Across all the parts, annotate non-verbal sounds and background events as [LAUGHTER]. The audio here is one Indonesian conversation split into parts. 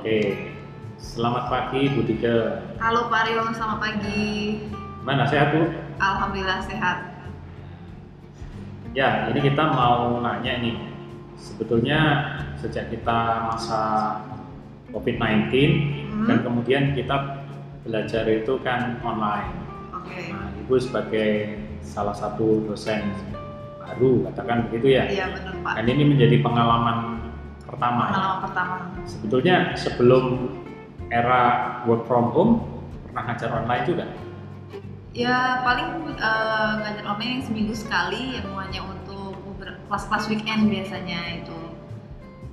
Oke, selamat pagi Bu Dika. Halo Pak Rio, selamat pagi. Mana sehat Bu? Alhamdulillah sehat. Ya, ini kita mau nanya nih. Sebetulnya sejak kita masa COVID-19 Hmm. dan kemudian kita belajar itu kan online. Oke. Nah, Ibu sebagai salah satu dosen baru, katakan begitu ya. Iya benar Pak. Dan ini menjadi pengalaman pertama. ya. Pertama. Sebetulnya sebelum era work from home pernah ngajar online juga. Ya paling eh, ngajar online yang seminggu sekali yang hanya untuk kelas-kelas weekend biasanya itu.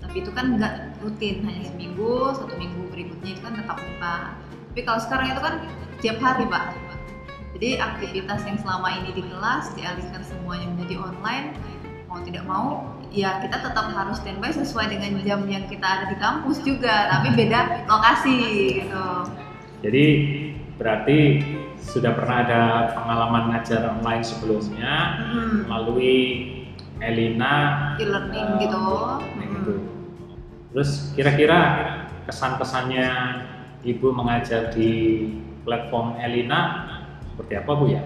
Tapi itu kan nggak rutin, hanya seminggu, satu minggu berikutnya itu kan tetap muka. Tapi kalau sekarang itu kan tiap hari Pak. Jadi aktivitas yang selama ini di kelas dialihkan semuanya menjadi online. Mau tidak mau, ya kita tetap harus standby sesuai dengan jam yang kita ada di kampus juga, tapi beda lokasi gitu. Jadi berarti sudah pernah ada pengalaman ngajar online sebelumnya Hmm. melalui Elina e-learning eh, gitu. Hmm. gitu. Terus kira-kira kesan-kesannya Ibu mengajar di platform Elina seperti apa Bu ya?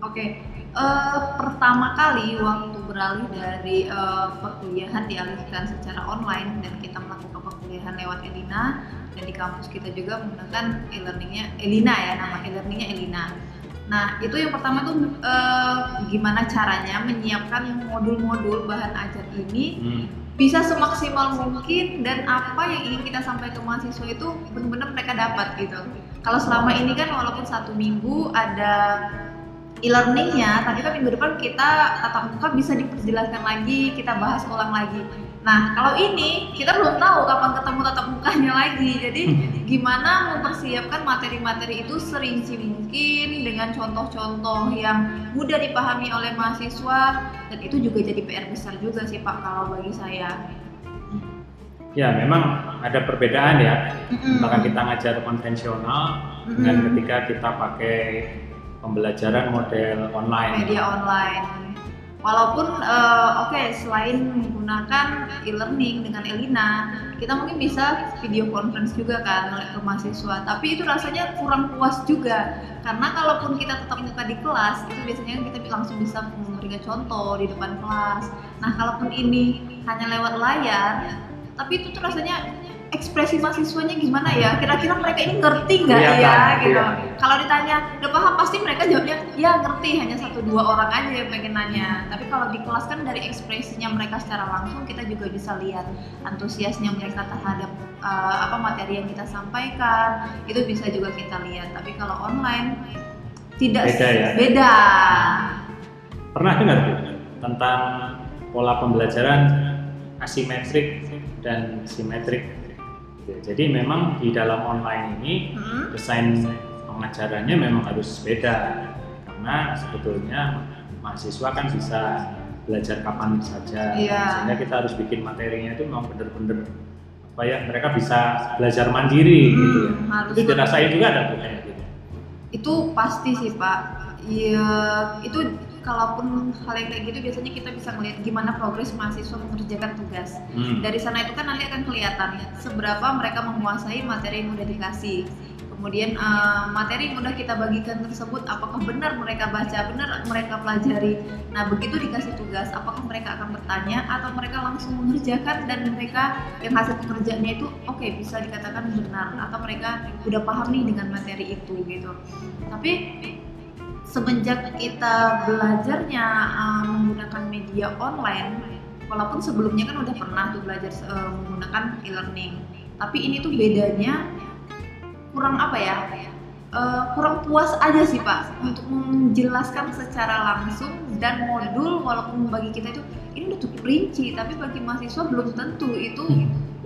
Oke, eh, pertama kali waktu beralih dari eh, perkuliahan dialihkan secara online dan kita melakukan perkuliahan lewat Elina dan di kampus kita juga menggunakan e-learningnya Elina ya nama e-learningnya Elina. Nah itu yang pertama tuh eh, gimana caranya menyiapkan modul-modul bahan ajar ini Hmm. bisa semaksimal mungkin dan apa yang ingin kita sampaikan ke mahasiswa itu benar-benar mereka dapat gitu. Kalau selama ini kan walaupun satu minggu ada e-learningnya, tapi kan minggu depan kita tatap muka bisa diperjelaskan lagi, kita bahas ulang lagi. Nah kalau ini kita belum tahu kapan ketemu tatap mukanya lagi, jadi gimana mempersiapkan materi-materi itu serinci mungkin dengan contoh-contoh yang mudah dipahami oleh mahasiswa dan itu juga jadi PR besar juga sih Pak kalau bagi saya. Ya memang ada perbedaan ya antara kita ngajar konvensional dengan Mm-mm. ketika kita pakai pembelajaran model online. media online. Walaupun eh, oke selain menggunakan e-learning dengan Elina, kita mungkin bisa video conference juga kan ke mahasiswa. Tapi itu rasanya kurang puas juga karena kalaupun kita tetap muka di kelas itu biasanya kita langsung bisa memberikan contoh di depan kelas. Nah kalaupun ini hanya lewat layar, tapi itu tuh rasanya ekspresi mahasiswanya gimana ya? Kira-kira mereka ini ngerti nggak ya? Kelihatan, Gitu. iya. Kalau ditanya udah paham pasti mereka jawabnya ya ngerti hanya satu dua orang aja yang pengen nanya. Tapi kalau di kelas kan dari ekspresinya mereka secara langsung kita juga bisa lihat antusiasnya mereka terhadap uh, apa materi yang kita sampaikan itu bisa juga kita lihat. Tapi kalau online tidak Beda ya? beda. Pernah dengar Bu tentang pola pembelajaran asimetrik dan simetrik? Ya, Jadi memang di dalam online ini Hmm? desain pengajarannya memang harus beda. Karena sebetulnya mahasiswa kan bisa belajar kapan saja. Iya. sehingga kita harus bikin materinya itu memang bener-bener apa ya mereka bisa belajar mandiri Hmm, gitu ya. itu dirasain juga ada Bu kayak gitu. Itu pasti sih pak. Iya itu kalaupun hal yang kayak gitu biasanya kita bisa melihat gimana progres mahasiswa mengerjakan tugas. Hmm. dari sana itu kan nanti akan kelihatan seberapa mereka menguasai materi yang udah dikasih. Kemudian eh, materi yang udah kita bagikan tersebut apakah benar mereka baca benar mereka pelajari? Nah begitu dikasih tugas apakah mereka akan bertanya atau mereka langsung mengerjakan dan mereka yang hasil pekerjaannya itu oke bisa dikatakan benar atau mereka udah paham nih dengan materi itu gitu. Tapi semenjak kita belajarnya uh, menggunakan media online walaupun sebelumnya kan udah pernah tuh belajar uh, menggunakan e-learning. Tapi ini tuh bedanya kurang apa ya? Uh, kurang puas aja sih pak untuk menjelaskan secara langsung dan modul walaupun bagi kita itu ini udah cukup rinci tapi bagi mahasiswa belum tentu. Itu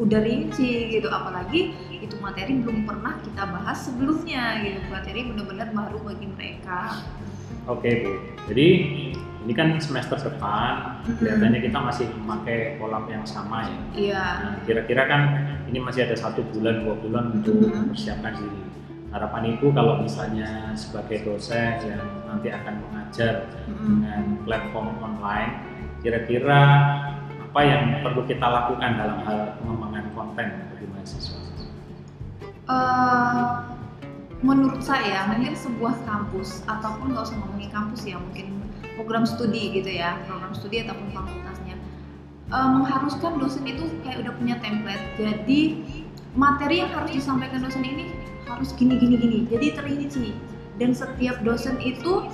udah rinci gitu apalagi itu materi belum pernah kita bahas sebelumnya gitu materi benar-benar baru bagi mereka Oke Bu, jadi ini kan semester depan Mhm. kelihatannya kita masih memakai pola yang sama ya. iya Nah, kira-kira kan ini masih ada satu bulan dua bulan untuk Mhm. mempersiapkan diri. Harapan ibu kalau misalnya sebagai dosen yang nanti akan mengajar Mm-mm. dengan platform online, kira-kira apa yang perlu kita lakukan dalam hal pengembangan konten bagi mahasiswa? Uh, menurut saya mungkin sebuah kampus ataupun nggak usah ngomongin kampus ya mungkin program studi gitu ya program studi ataupun fakultasnya. Uh, mengharuskan dosen itu kayak udah punya template. Jadi materi yang harus disampaikan dosen ini harus gini gini gini. Jadi terinci dan setiap dosen itu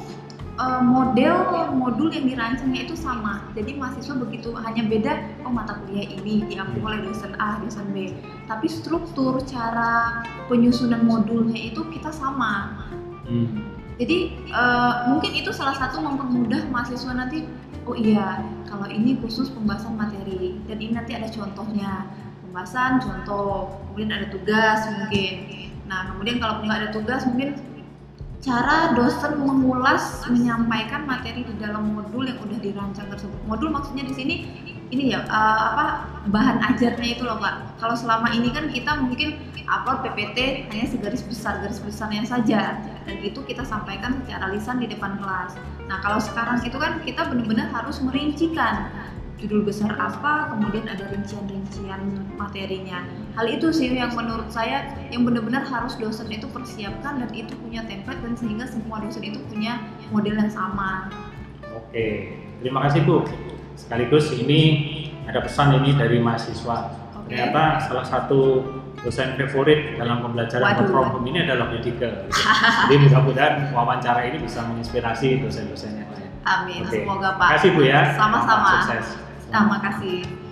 uh, model modul yang dirancangnya itu sama. Jadi mahasiswa begitu hanya beda oh mata kuliah ini diambil oleh dosen A dosen B. Tapi struktur cara penyusunan modulnya itu kita sama. Hmm. jadi uh, mungkin itu salah satu mempermudah mahasiswa nanti oh iya kalau ini khusus pembahasan materi dan ini nanti ada contohnya. Pembahasan contoh kemudian ada tugas mungkin. Nah kemudian kalau punya ada tugas mungkin cara dosen mengulas menyampaikan materi di dalam modul yang udah dirancang tersebut. Modul maksudnya di sini ini ya uh, apa bahan ajarnya itu loh pak. Kalau selama ini kan kita mungkin upload PPT hanya segaris besar garis besarnya saja dan itu kita sampaikan secara lisan di depan kelas. Nah kalau sekarang itu kan kita benar-benar harus merincikan judul besar apa, kemudian ada rincian-rincian materinya. Hal itu sih yang menurut saya yang benar-benar harus dosen itu persiapkan dan itu punya template dan sehingga semua dosen itu punya model yang sama. Oke, terima kasih Bu. Sekaligus ini ada pesan ini dari mahasiswa. Oke. Ternyata salah satu dosen favorit dalam pembelajaran work from home ini adalah medical. [LAUGHS] Jadi mudah-mudahan wawancara ini bisa menginspirasi dosen-dosen yang lain. Amin. Oke. Semoga Pak. Terima kasih Bu ya. Sama-sama. Sukses. Terima kasih.